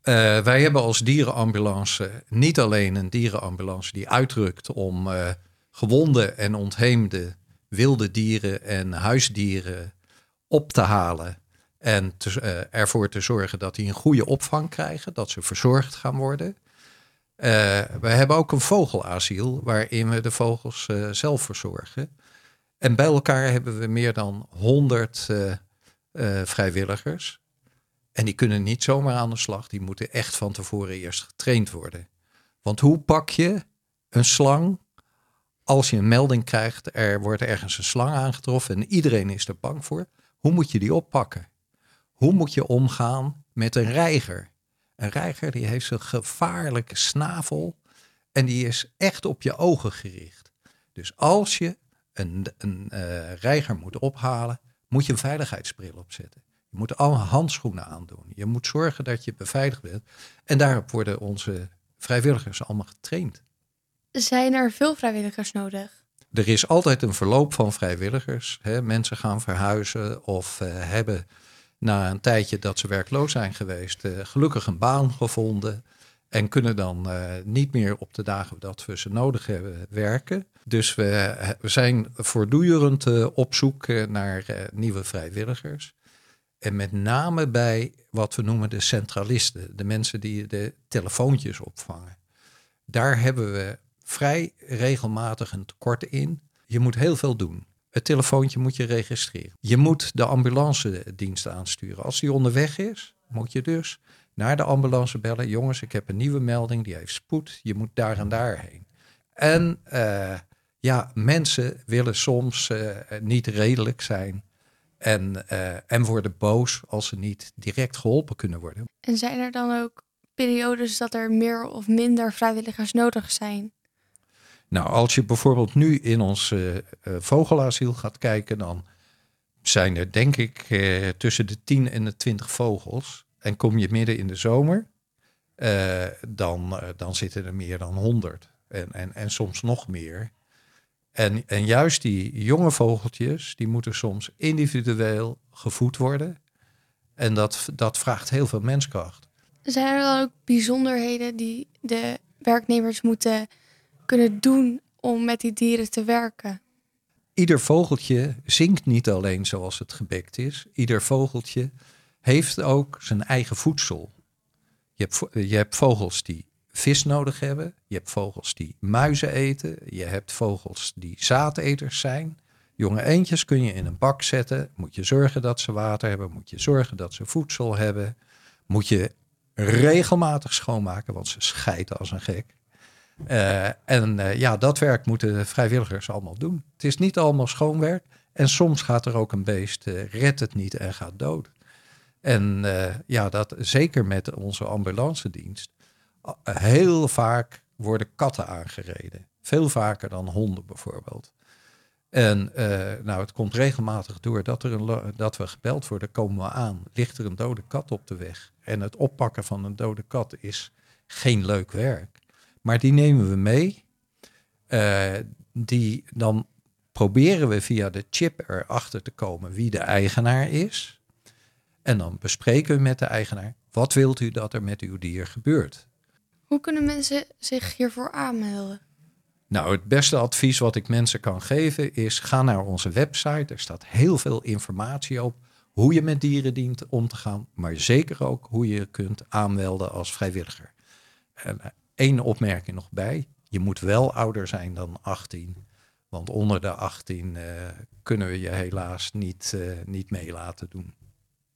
Eh, wij hebben als dierenambulance niet alleen een dierenambulance die uitrukt om uh, gewonde en ontheemde wilde dieren en huisdieren op te halen en te, uh, ervoor te zorgen dat die een goede opvang krijgen, dat ze verzorgd gaan worden. we hebben ook een vogelasiel waarin we de vogels zelf verzorgen. En bij elkaar hebben we meer dan 100 vrijwilligers en die kunnen niet zomaar aan de slag. Die moeten echt van tevoren eerst getraind worden. Want hoe pak je een slang als je een melding krijgt, er wordt ergens een slang aangetroffen en iedereen is er bang voor. Hoe moet je die oppakken? Hoe moet je omgaan met een reiger? Een reiger die heeft een gevaarlijke snavel en die is echt op je ogen gericht. Dus als je een, een uh, reiger moet ophalen, moet je een veiligheidsbril opzetten. Je moet alle handschoenen aandoen. Je moet zorgen dat je beveiligd bent. En daarop worden onze vrijwilligers allemaal getraind. Zijn er veel vrijwilligers nodig? Er is altijd een verloop van vrijwilligers. Hè. Mensen gaan verhuizen of uh, hebben na een tijdje dat ze werkloos zijn geweest, uh, gelukkig een baan gevonden. En kunnen dan uh, niet meer op de dagen dat we ze nodig hebben werken. Dus we, we zijn voortdurend op zoek naar nieuwe vrijwilligers. En met name bij wat we noemen de centralisten, de mensen die de telefoontjes opvangen. Daar hebben we vrij regelmatig een tekort in. Je moet heel veel doen. Het telefoontje moet je registreren. Je moet de ambulance dienst aansturen. Als die onderweg is, moet je dus naar de ambulance bellen. Jongens, ik heb een nieuwe melding, die heeft spoed. Je moet daar en daar heen. En uh, ja, mensen willen soms uh, niet redelijk zijn. En, uh, en worden boos als ze niet direct geholpen kunnen worden. En zijn er dan ook periodes dat er meer of minder vrijwilligers nodig zijn? Nou, als je bijvoorbeeld nu in ons uh, vogelasiel gaat kijken, dan zijn er denk ik uh, tussen de 10 en de 20 vogels. En kom je midden in de zomer, dan, dan zitten er meer dan 100. En, en, en soms nog meer. En, en juist die jonge vogeltjes, die moeten soms individueel gevoed worden. En dat, dat vraagt heel veel menskracht. Zijn er dan ook bijzonderheden die de werknemers moeten kunnen doen om met die dieren te werken? Ieder vogeltje zingt niet alleen zoals het gebekt is. Ieder vogeltje heeft ook zijn eigen voedsel. Je hebt, je hebt vogels die vis nodig hebben. Je hebt vogels die muizen eten. Je hebt vogels die zaadeters zijn. Jonge eendjes kun je in een bak zetten. Moet je zorgen dat ze water hebben. Moet je zorgen dat ze voedsel hebben. Moet je regelmatig schoonmaken, want ze scheiden als een gek. Uh, en uh, ja, dat werk moeten vrijwilligers allemaal doen. Het is niet allemaal schoonwerk. En soms gaat er ook een beest, uh, redt het niet en gaat dood. En ja, dat zeker met onze ambulance dienst heel vaak worden katten aangereden. Veel vaker dan honden bijvoorbeeld. En uh, nou, het komt regelmatig door dat, er een, dat we gebeld worden, komen we aan, ligt er een dode kat op de weg. En het oppakken van een dode kat is geen leuk werk. Maar die nemen we mee. Uh, die, dan proberen we via de chip erachter te komen wie de eigenaar is. En dan bespreken we met de eigenaar, wat wilt u dat er met uw dier gebeurt? Hoe kunnen mensen zich hiervoor aanmelden? Nou, het beste advies wat ik mensen kan geven is: ga naar onze website. Er staat heel veel informatie op hoe je met dieren dient om te gaan, maar zeker ook hoe je kunt aanmelden als vrijwilliger. En eh, één opmerking nog bij: je moet wel ouder zijn dan 18, want onder de 18 uh, kunnen we je helaas niet, uh, niet mee laten doen.